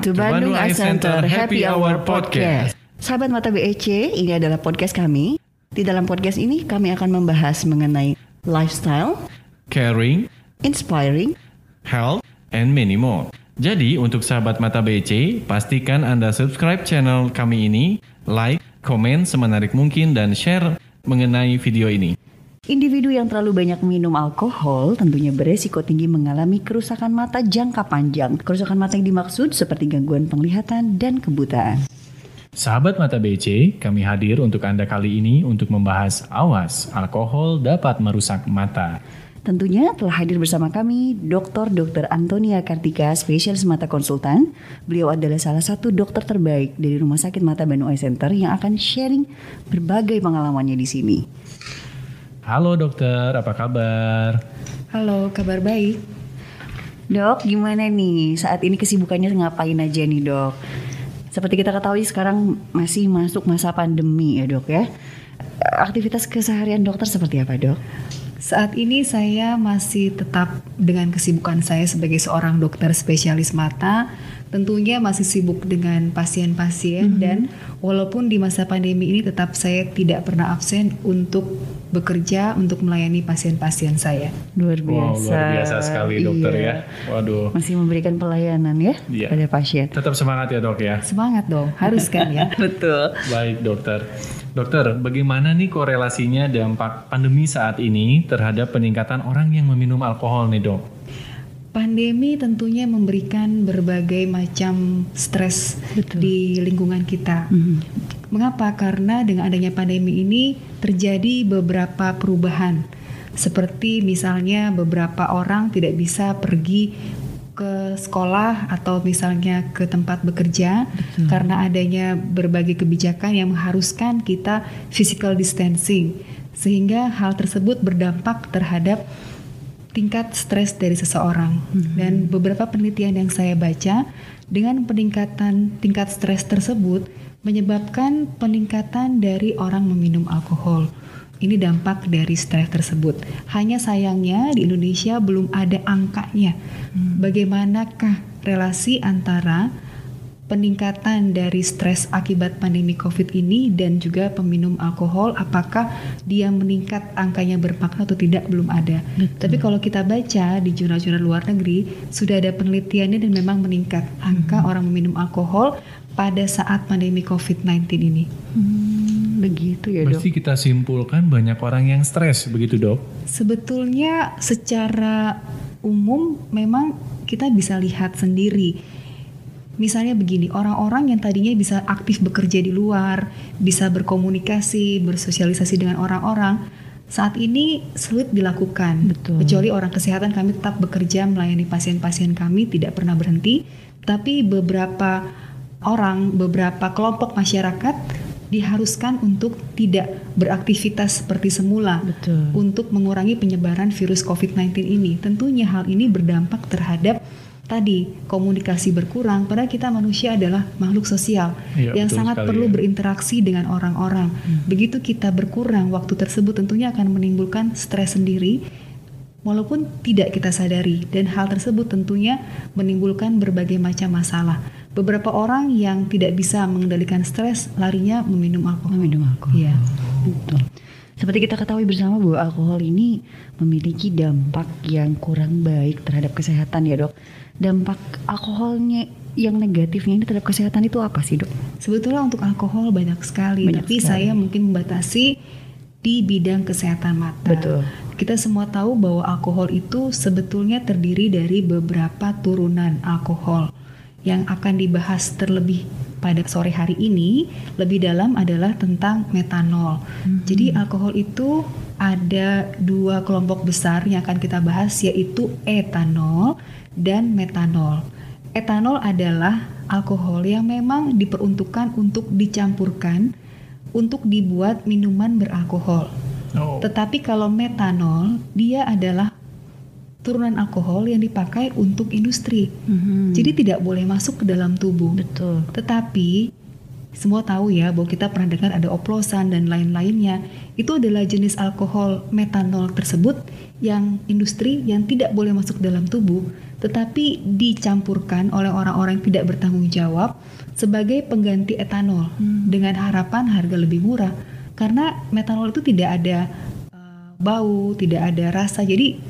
To Bandung Eye Center Happy Hour Podcast. Sahabat Mata BEC, ini adalah podcast kami. Di dalam podcast ini kami akan membahas mengenai lifestyle, caring, inspiring, health, and many more. Jadi untuk sahabat Mata BC, pastikan Anda subscribe channel kami ini, like, komen semenarik mungkin, dan share mengenai video ini. Individu yang terlalu banyak minum alkohol tentunya beresiko tinggi mengalami kerusakan mata jangka panjang. Kerusakan mata yang dimaksud seperti gangguan penglihatan dan kebutaan. Sahabat Mata BC, kami hadir untuk Anda kali ini untuk membahas awas, alkohol dapat merusak mata. Tentunya telah hadir bersama kami Dr. Dr. Antonia Kartika, spesialis mata konsultan. Beliau adalah salah satu dokter terbaik dari Rumah Sakit Mata Bandung Eye Center yang akan sharing berbagai pengalamannya di sini. Halo dokter, apa kabar? Halo, kabar baik. Dok, gimana nih saat ini kesibukannya ngapain aja nih dok? Seperti kita ketahui sekarang masih masuk masa pandemi ya dok ya. Aktivitas keseharian dokter seperti apa dok? Saat ini saya masih tetap dengan kesibukan saya sebagai seorang dokter spesialis mata tentunya masih sibuk dengan pasien-pasien mm -hmm. dan walaupun di masa pandemi ini tetap saya tidak pernah absen untuk bekerja untuk melayani pasien-pasien saya. Luar biasa. Wow, luar biasa sekali dokter iya. ya. Waduh. Masih memberikan pelayanan ya iya. pada pasien. Tetap semangat ya dok ya. Semangat dong, harus kan ya. Betul. Baik dokter. Dokter, bagaimana nih korelasinya dampak pandemi saat ini terhadap peningkatan orang yang meminum alkohol nih dok? Pandemi tentunya memberikan berbagai macam stres di lingkungan kita. Mm -hmm. Mengapa? Karena dengan adanya pandemi ini terjadi beberapa perubahan. Seperti misalnya beberapa orang tidak bisa pergi ke sekolah atau misalnya ke tempat bekerja Betul. karena adanya berbagai kebijakan yang mengharuskan kita physical distancing sehingga hal tersebut berdampak terhadap tingkat stres dari seseorang hmm. dan beberapa penelitian yang saya baca dengan peningkatan tingkat stres tersebut menyebabkan peningkatan dari orang meminum alkohol. Ini dampak dari stres tersebut. Hanya sayangnya di Indonesia belum ada angkanya. Hmm. Bagaimanakah relasi antara peningkatan dari stres akibat pandemi COVID ini dan juga peminum alkohol, apakah dia meningkat angkanya bermakna atau tidak belum ada. Betul. Tapi kalau kita baca di jurnal-jurnal luar negeri sudah ada penelitiannya dan memang meningkat angka hmm. orang meminum alkohol pada saat pandemi COVID-19 ini. Hmm, begitu ya dok. Pasti kita simpulkan banyak orang yang stres, begitu dok? Sebetulnya secara umum memang kita bisa lihat sendiri Misalnya begini, orang-orang yang tadinya bisa aktif bekerja di luar, bisa berkomunikasi, bersosialisasi dengan orang-orang, saat ini sulit dilakukan. Betul. Kecuali orang kesehatan kami tetap bekerja melayani pasien-pasien kami tidak pernah berhenti, tapi beberapa orang, beberapa kelompok masyarakat diharuskan untuk tidak beraktivitas seperti semula Betul. untuk mengurangi penyebaran virus COVID-19 ini. Tentunya hal ini berdampak terhadap tadi komunikasi berkurang padahal kita manusia adalah makhluk sosial ya, yang sangat perlu ya. berinteraksi dengan orang-orang. Hmm. Begitu kita berkurang waktu tersebut tentunya akan menimbulkan stres sendiri walaupun tidak kita sadari dan hal tersebut tentunya menimbulkan berbagai macam masalah. Beberapa orang yang tidak bisa mengendalikan stres larinya meminum alkohol. Meminum alkohol. Iya. Betul. Seperti kita ketahui bersama bahwa alkohol ini memiliki dampak yang kurang baik terhadap kesehatan ya dok. Dampak alkoholnya yang negatifnya ini terhadap kesehatan itu apa sih dok? Sebetulnya untuk alkohol banyak sekali, banyak tapi sekali. saya mungkin membatasi di bidang kesehatan mata. Betul. Kita semua tahu bahwa alkohol itu sebetulnya terdiri dari beberapa turunan alkohol yang akan dibahas terlebih pada sore hari ini lebih dalam adalah tentang metanol. Hmm. Jadi alkohol itu ada dua kelompok besar yang akan kita bahas yaitu etanol dan metanol. Etanol adalah alkohol yang memang diperuntukkan untuk dicampurkan untuk dibuat minuman beralkohol. Oh. Tetapi kalau metanol dia adalah turunan alkohol yang dipakai untuk industri. Mm-hmm. Jadi tidak boleh masuk ke dalam tubuh. Betul. Tetapi semua tahu ya bahwa kita pernah dengar ada oplosan dan lain-lainnya. Itu adalah jenis alkohol metanol tersebut yang industri yang tidak boleh masuk ke dalam tubuh. tetapi dicampurkan oleh orang-orang yang tidak bertanggung jawab sebagai pengganti etanol dengan harapan harga lebih murah. Karena metanol itu tidak ada uh, bau, tidak ada rasa, jadi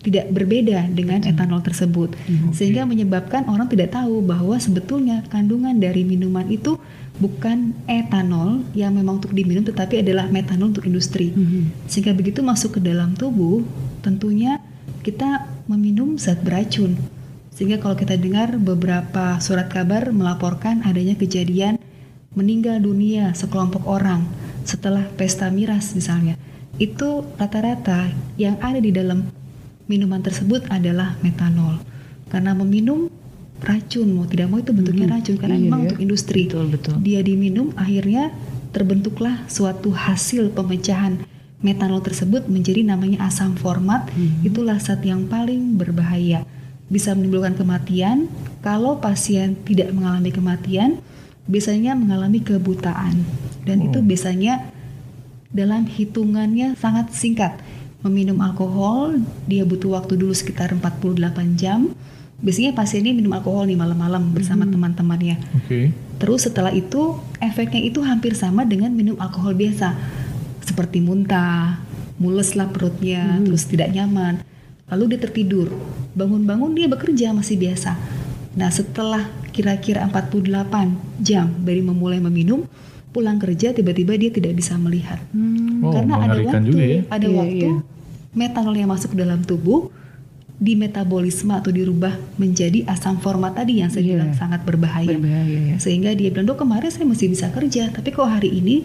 tidak berbeda dengan etanol tersebut, sehingga menyebabkan orang tidak tahu bahwa sebetulnya kandungan dari minuman itu bukan etanol yang memang untuk diminum, tetapi adalah metanol untuk industri. Sehingga begitu masuk ke dalam tubuh, tentunya kita meminum zat beracun. Sehingga kalau kita dengar beberapa surat kabar melaporkan adanya kejadian meninggal dunia sekelompok orang setelah pesta miras misalnya, itu rata-rata yang ada di dalam minuman tersebut adalah metanol. Karena meminum racun mau tidak mau itu bentuknya Mhm. racun karena Iya, memang ya. untuk industri. Betul, betul. Dia diminum akhirnya terbentuklah suatu hasil pemecahan metanol tersebut menjadi namanya asam format. Mhm. Itulah zat yang paling berbahaya. Bisa menimbulkan kematian. Kalau pasien tidak mengalami kematian, biasanya mengalami kebutaan. Dan itu biasanya dalam hitungannya sangat singkat. Meminum alkohol, dia butuh waktu dulu sekitar 48 jam. Biasanya pasien ini minum alkohol nih malam-malam bersama teman-temannya. Oke. Terus setelah itu efeknya itu hampir sama dengan minum alkohol biasa. Seperti muntah, mules lah perutnya, terus tidak nyaman. Lalu dia tertidur. Bangun-bangun dia bekerja masih biasa. Nah, setelah kira-kira 48 jam dari memulai meminum, pulang kerja tiba-tiba dia tidak bisa melihat. Oh, Karena ada waktu, juga ya. ada Iya, waktu iya. Metanol yang masuk ke dalam tubuh di metabolisme atau dirubah menjadi asam format tadi yang saya Iya. bilang sangat berbahaya. Berbahaya ya. Sehingga dia bilang, dok kemarin saya masih bisa kerja, tapi kok hari ini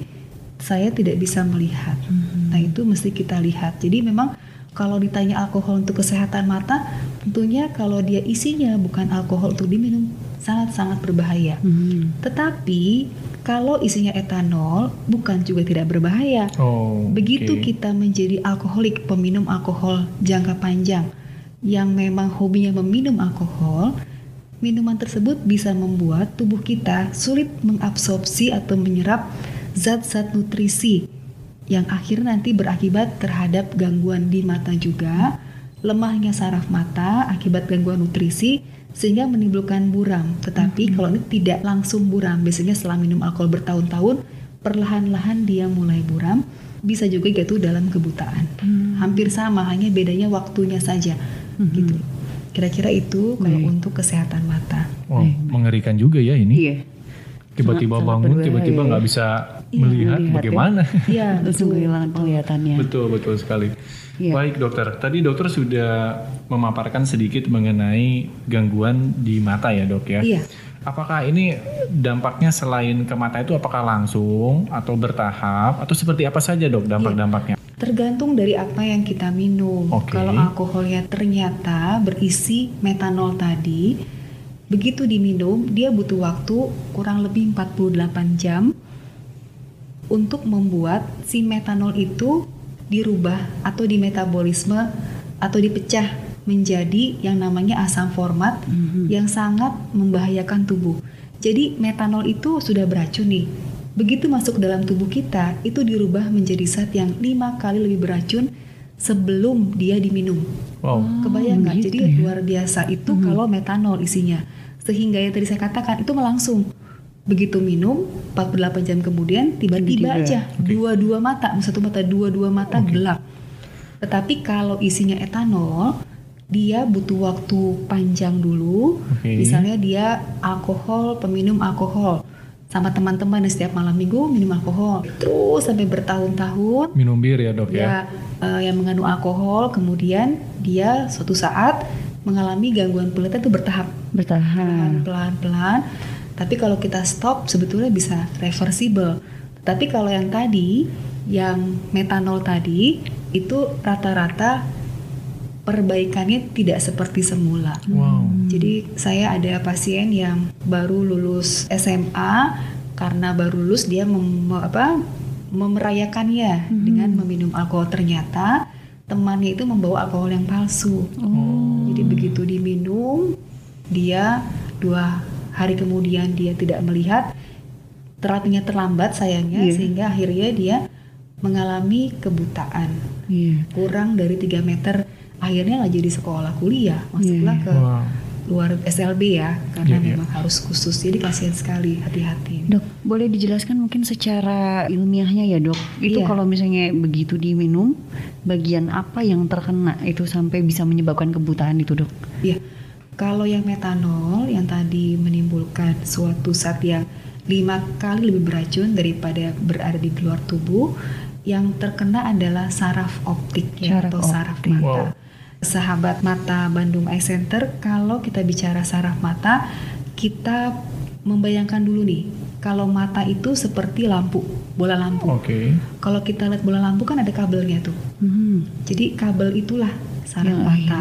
saya tidak bisa melihat. Nah itu mesti kita lihat. Jadi memang kalau ditanya alkohol untuk kesehatan mata, tentunya kalau dia isinya bukan alkohol untuk diminum, sangat-sangat berbahaya. Hmm. Tetapi kalau isinya etanol, bukan juga tidak berbahaya. Oh. Begitu oke. kita menjadi alkoholik, peminum alkohol jangka panjang, yang memang hobinya meminum alkohol, minuman tersebut bisa membuat tubuh kita sulit mengabsorpsi atau menyerap zat-zat nutrisi yang akhirnya nanti berakibat terhadap gangguan di mata juga, lemahnya saraf mata akibat gangguan nutrisi sehingga menimbulkan buram. Tetapi kalau ini tidak langsung buram, biasanya setelah minum alkohol bertahun-tahun, perlahan-lahan dia mulai buram, bisa juga jatuh dalam kebutaan. Hampir sama, hanya bedanya waktunya saja. Gitu. Kira-kira itu kalau Baik. untuk kesehatan mata. Wow, mengerikan juga ya ini. Iya. Tiba-tiba bangun, tiba-tiba nggak bisa Iya, melihat, melihat ya. bagaimana? Iya, Langsung betul. kehilangan penglihatannya. Betul, betul sekali. Iya. Baik dokter, tadi dokter sudah memaparkan sedikit mengenai gangguan di mata ya dok ya. Iya. Apakah ini dampaknya selain ke mata itu apakah langsung atau bertahap atau seperti apa saja dok dampak-dampaknya? Tergantung dari apa yang kita minum. Oke. Kalau alkoholnya ternyata berisi metanol tadi, begitu diminum dia butuh waktu kurang lebih 48 jam untuk membuat si metanol itu dirubah atau di metabolisme atau dipecah menjadi yang namanya asam format yang sangat membahayakan tubuh. Jadi metanol itu sudah beracun nih. Begitu masuk ke dalam tubuh kita, itu dirubah menjadi zat yang lima kali lebih beracun sebelum dia diminum. Wow. Kebayang nggak? gitu Jadi ya. luar biasa itu kalau metanol isinya. Sehingga yang tadi saya katakan itu melangsung. Begitu minum, 48 jam kemudian tiba-tiba aja dua-dua mata, satu mata dua-dua mata gelap. Tetapi kalau isinya etanol, dia butuh waktu panjang dulu. Oke. Misalnya dia alkohol, peminum alkohol sama teman-teman setiap malam minggu minum alkohol terus sampai bertahun-tahun Minum bir ya dok ya. dia eh, yang mengandung alkohol kemudian dia suatu saat mengalami gangguan penglihatan itu bertahap Bertahan. pelan-pelan tapi kalau kita stop sebetulnya bisa reversible. Tapi kalau yang tadi yang metanol tadi itu rata-rata perbaikannya tidak seperti semula. Wow. jadi saya ada pasien yang baru lulus SMA karena baru lulus dia mem, apa, memerayakannya dengan meminum alkohol. Ternyata temannya itu membawa alkohol yang palsu. Jadi begitu diminum dia dua hari kemudian dia tidak melihat terapinya terlambat sayangnya Iya. sehingga akhirnya dia mengalami kebutaan Iya. kurang dari 3 meter akhirnya nggak jadi sekolah kuliah masuklah Iya. ke Wow. luar SLB ya karena Iya, iya. memang harus khusus jadi kasihan sekali hati-hati Dok, boleh dijelaskan mungkin secara ilmiahnya ya dok? Itu Iya. kalau misalnya begitu diminum, bagian apa yang terkena itu sampai bisa menyebabkan kebutaan itu dok? Iya, kalau yang metanol yang tadi menimbulkan suatu zat yang lima kali lebih beracun daripada berada di luar tubuh, yang terkena adalah saraf optik ya, Saraf atau saraf optik. mata. Wow. Sahabat mata Bandung Eye Center, kalau kita bicara saraf mata, kita membayangkan dulu nih, kalau mata itu seperti lampu, bola lampu. Oke. Kalau kita lihat bola lampu kan ada kabelnya tuh. Hmm. Jadi kabel itulah saraf Yang mata.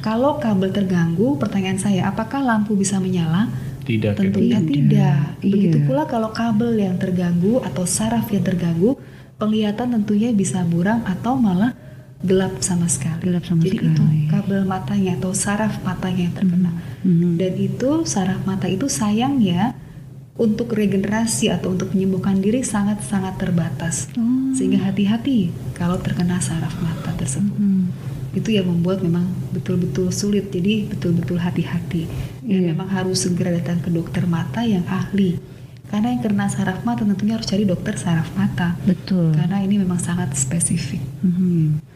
Kalau kabel terganggu, pertanyaan saya, apakah lampu bisa menyala? Tidak. ya, Tentunya Tidak. tidak. Begitu Iya. pula kalau kabel yang terganggu atau saraf yang terganggu, penglihatan tentunya bisa buram atau malah gelap sama sekali. Gelap sama Jadi itu sekali. kabel matanya atau saraf matanya yang terkena. Mhm. Dan itu saraf mata itu sayangnya untuk regenerasi atau untuk menyembuhkan diri sangat-sangat terbatas. Oh. Sehingga hati-hati kalau terkena saraf mata tersebut Hmm. Itu yang membuat memang betul-betul sulit jadi betul-betul hati-hati dan Iya. memang harus segera datang ke dokter mata yang ahli karena yang kena saraf mata tentunya harus cari dokter saraf mata Betul. karena ini memang sangat spesifik Mhm.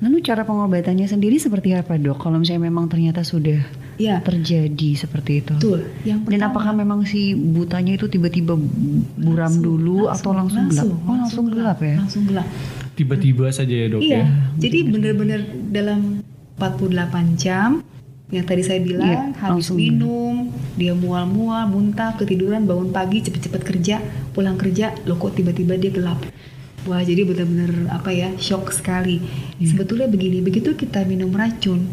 Lalu cara pengobatannya sendiri seperti apa dok? Kalau misalnya memang ternyata sudah ya terjadi seperti itu. betul yang Dan pertama apakah memang si butanya itu tiba-tiba buram langsung- dulu atau langsung, gelap? Oh langsung gelap ya? langsung gelap Tiba-tiba saja ya dok iya ya. jadi benar-benar dalam 48 jam yang tadi saya bilang Iya, habis langsung. minum dia mual-mual muntah ketiduran bangun pagi cepet-cepet kerja pulang kerja loh kok tiba-tiba dia gelap wah jadi benar-benar apa ya shock sekali Iya. sebetulnya begini begitu kita minum racun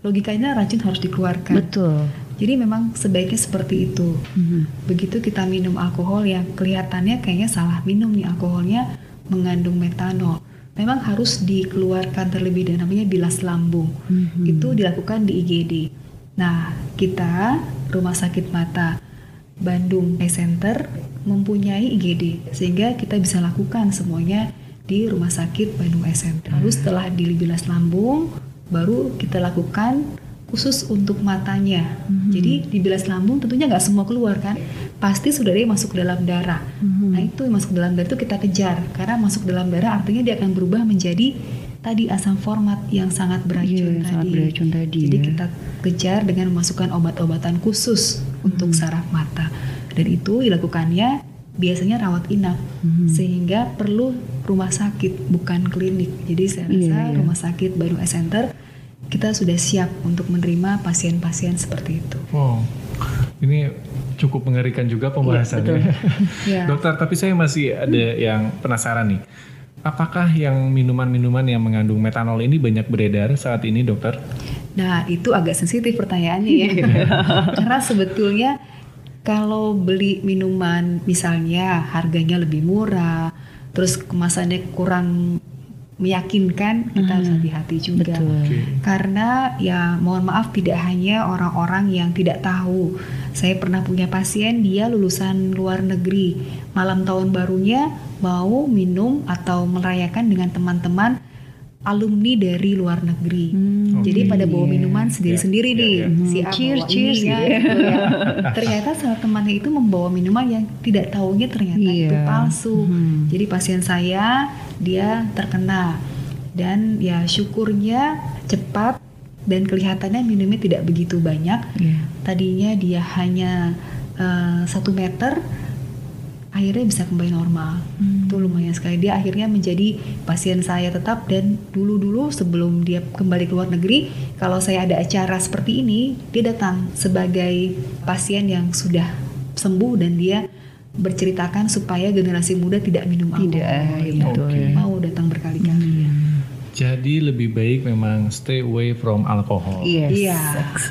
logikanya racun harus dikeluarkan Betul. jadi memang sebaiknya seperti itu Mhm. begitu kita minum alkohol yang kelihatannya kayaknya salah minum nih alkoholnya mengandung metanol memang harus dikeluarkan terlebih dahulu namanya bilas lambung. Mhm. itu dilakukan di IGD nah kita rumah sakit mata Bandung Eye Center mempunyai IGD sehingga kita bisa lakukan semuanya di rumah sakit Bandung Eye Center. Lalu setelah dibilas lambung baru kita lakukan khusus untuk matanya. Mhm. jadi dibilas lambung tentunya nggak semua keluar kan pasti sudah yang masuk ke dalam darah Mhm. nah itu masuk ke dalam darah itu kita kejar karena masuk dalam darah artinya dia akan berubah menjadi tadi asam format yang sangat beracun Iya, yang tadi sangat beracun tadi jadi ya. kita kejar dengan memasukkan obat-obatan khusus untuk Mhm. saraf mata dan itu dilakukannya biasanya rawat inap Mhm. sehingga perlu rumah sakit bukan klinik jadi saya Iya, rasa iya. rumah sakit Bandung Eye Center kita sudah siap untuk menerima pasien-pasien seperti itu. Wow. Ini cukup mengerikan juga pembahasannya. Ya. Dokter, tapi saya masih ada yang penasaran nih. Apakah yang minuman-minuman yang mengandung metanol ini banyak beredar saat ini, dokter? Nah, itu agak sensitif pertanyaannya ya. Karena sebetulnya kalau beli minuman misalnya harganya lebih murah, terus kemasannya kurang meyakinkan, kita harus hati-hati juga. Betul. Karena ya mohon maaf tidak hanya orang-orang yang tidak tahu. Saya pernah punya pasien dia lulusan luar negeri. Malam tahun barunya mau minum atau merayakan dengan teman-teman alumni dari luar negeri. Hmm, Jadi pada bawa minuman Iya, sendiri-sendiri iya, nih. iya. Si A Cheers, cheers ini ya, gitu ya. gitu ya. Ternyata salah temannya itu membawa minuman yang tidak taunya ternyata Iya. itu palsu. Hmm. Jadi pasien saya dia terkena dan ya syukurnya cepat dan kelihatannya minumnya tidak begitu banyak. Iya. Tadinya dia hanya eh, satu meter, akhirnya bisa kembali normal. Hmm. Itu lumayan sekali. Dia akhirnya menjadi pasien saya tetap dan dulu-dulu sebelum dia kembali ke luar negeri, kalau saya ada acara seperti ini, dia datang sebagai pasien yang sudah sembuh dan dia berceritakan supaya generasi muda tidak minum alkohol. Tidak, Ya, ya. Mau datang berkali-kali. ya. Jadi lebih baik memang stay away from alcohol. Yes. Iya.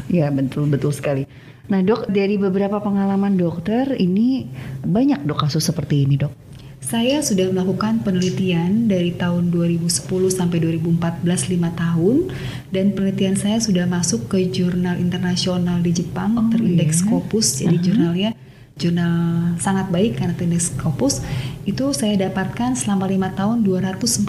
Iya betul betul sekali. Nah dok dari beberapa pengalaman dokter ini banyak dok kasus seperti ini dok. Saya sudah melakukan penelitian dari tahun 2010 sampai 2014 5 tahun dan penelitian saya sudah masuk ke jurnal internasional di Jepang Oh, terindeks iya. Scopus jadi Aha. jurnalnya jurnal sangat baik karena Tinnitus Scopus itu saya dapatkan selama lima tahun 244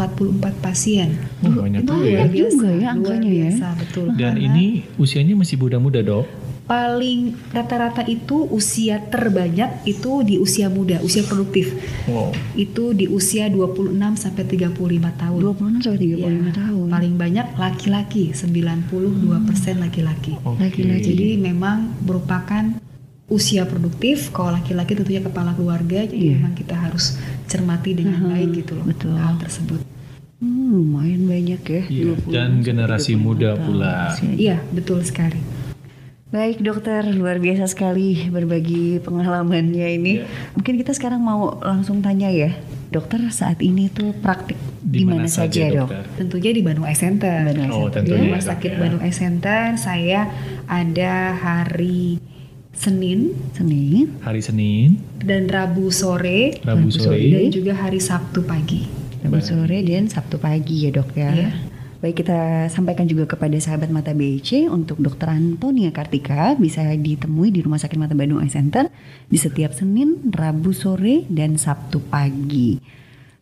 pasien. Oh, banyak itu juga luar ya. biasa, juga ya luar angkanya ya. biasa, betul. Dan Karena ini usianya masih muda-muda dok. Paling rata-rata itu usia terbanyak itu di usia muda, usia produktif. Wow. Itu di usia 26 sampai 35 tahun. 26 sampai 35 Iya, tahun. Paling banyak laki-laki, 92% laki-laki. Oke. Laki-laki. Jadi memang merupakan usia produktif. Kalau laki-laki tentunya kepala keluarga, jadi Iya. memang kita harus cermati dengan Mhm, baik gitu loh betul. hal tersebut. Hmm, lumayan banyak ya. Iya, 26 dan generasi 35 muda tahun pula. Iya, betul sekali. Baik dokter, luar biasa sekali berbagi pengalamannya ini. Iya. Mungkin kita sekarang mau langsung tanya ya, dokter saat ini tuh praktik di mana saja dok? dokter? Tentunya di Bandung Eye Center. Bandung Eye Oh, Center. Di tentunya, Rumah dok, Sakit ya. Bandung Eye Center saya ada hari Senin Senin, Hari Senin, dan Rabu sore Rabu sore. dan juga hari Sabtu pagi. Rabu sore dan Sabtu pagi ya dok ya. Iya. Baik kita sampaikan juga kepada sahabat mata BC untuk dokter Antonia Kartika bisa ditemui di Rumah Sakit Mata Bandung Eye Center di setiap Senin, Rabu sore dan Sabtu pagi.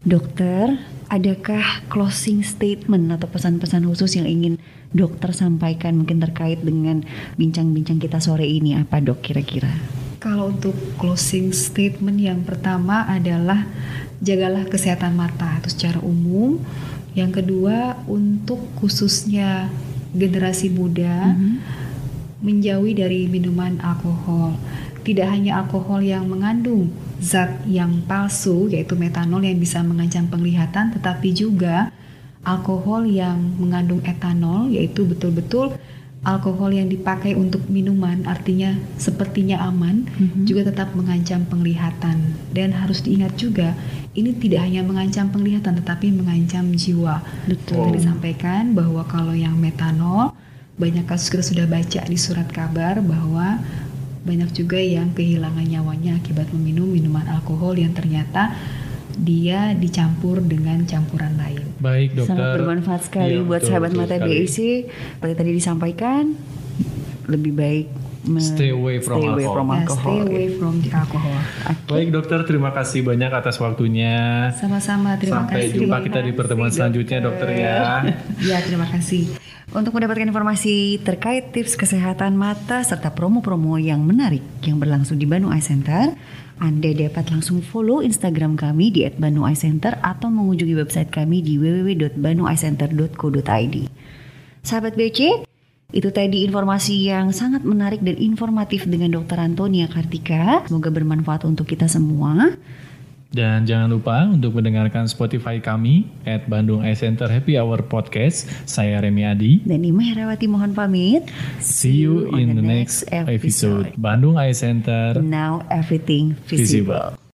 Dokter, adakah closing statement atau pesan-pesan khusus yang ingin dokter sampaikan mungkin terkait dengan bincang-bincang kita sore ini apa dok kira-kira? Kalau untuk closing statement yang pertama adalah jagalah kesehatan mata itu secara umum. Yang kedua untuk khususnya generasi muda menjauhi dari minuman alkohol. Tidak hanya alkohol yang mengandung zat yang palsu yaitu metanol yang bisa mengancam penglihatan tetapi juga alkohol yang mengandung etanol yaitu betul-betul alkohol yang dipakai untuk minuman artinya sepertinya aman Mhm. juga tetap mengancam penglihatan dan harus diingat juga ini tidak hanya mengancam penglihatan tetapi mengancam jiwa. Betul. Tadi disampaikan bahwa kalau yang metanol banyak kasus kita sudah baca di surat kabar bahwa banyak juga yang kehilangan nyawanya akibat meminum minuman alkohol yang ternyata dia dicampur dengan campuran lain. Baik dokter. Sangat bermanfaat sekali Iya, buat betul, sahabat betul mata sekali. BIC. Seperti tadi disampaikan, lebih baik Stay away from stay away alcohol. from alcohol. stay away from the alcohol. Baik dokter, terima kasih banyak atas waktunya. Sama-sama, terima Sampai kasih. jumpa kita di pertemuan selanjutnya dokter ya. Ya, terima kasih. Untuk mendapatkan informasi terkait tips kesehatan mata serta promo-promo yang menarik yang berlangsung di Bandung Eye Center, Anda dapat langsung follow Instagram kami di @bandungeyecenter atau mengunjungi website kami di www.bandungeyecenter.co.id. Sahabat BC, itu tadi informasi yang sangat menarik dan informatif dengan Dr. Antonia Kartika. Semoga bermanfaat untuk kita semua. Dan jangan lupa untuk mendengarkan Spotify kami at Bandung Eye Center Happy Hour Podcast. Saya Remy Adi. Dan Ima Herawati mohon pamit. See you in the next episode. Bandung Eye Center Now everything visible. Visible.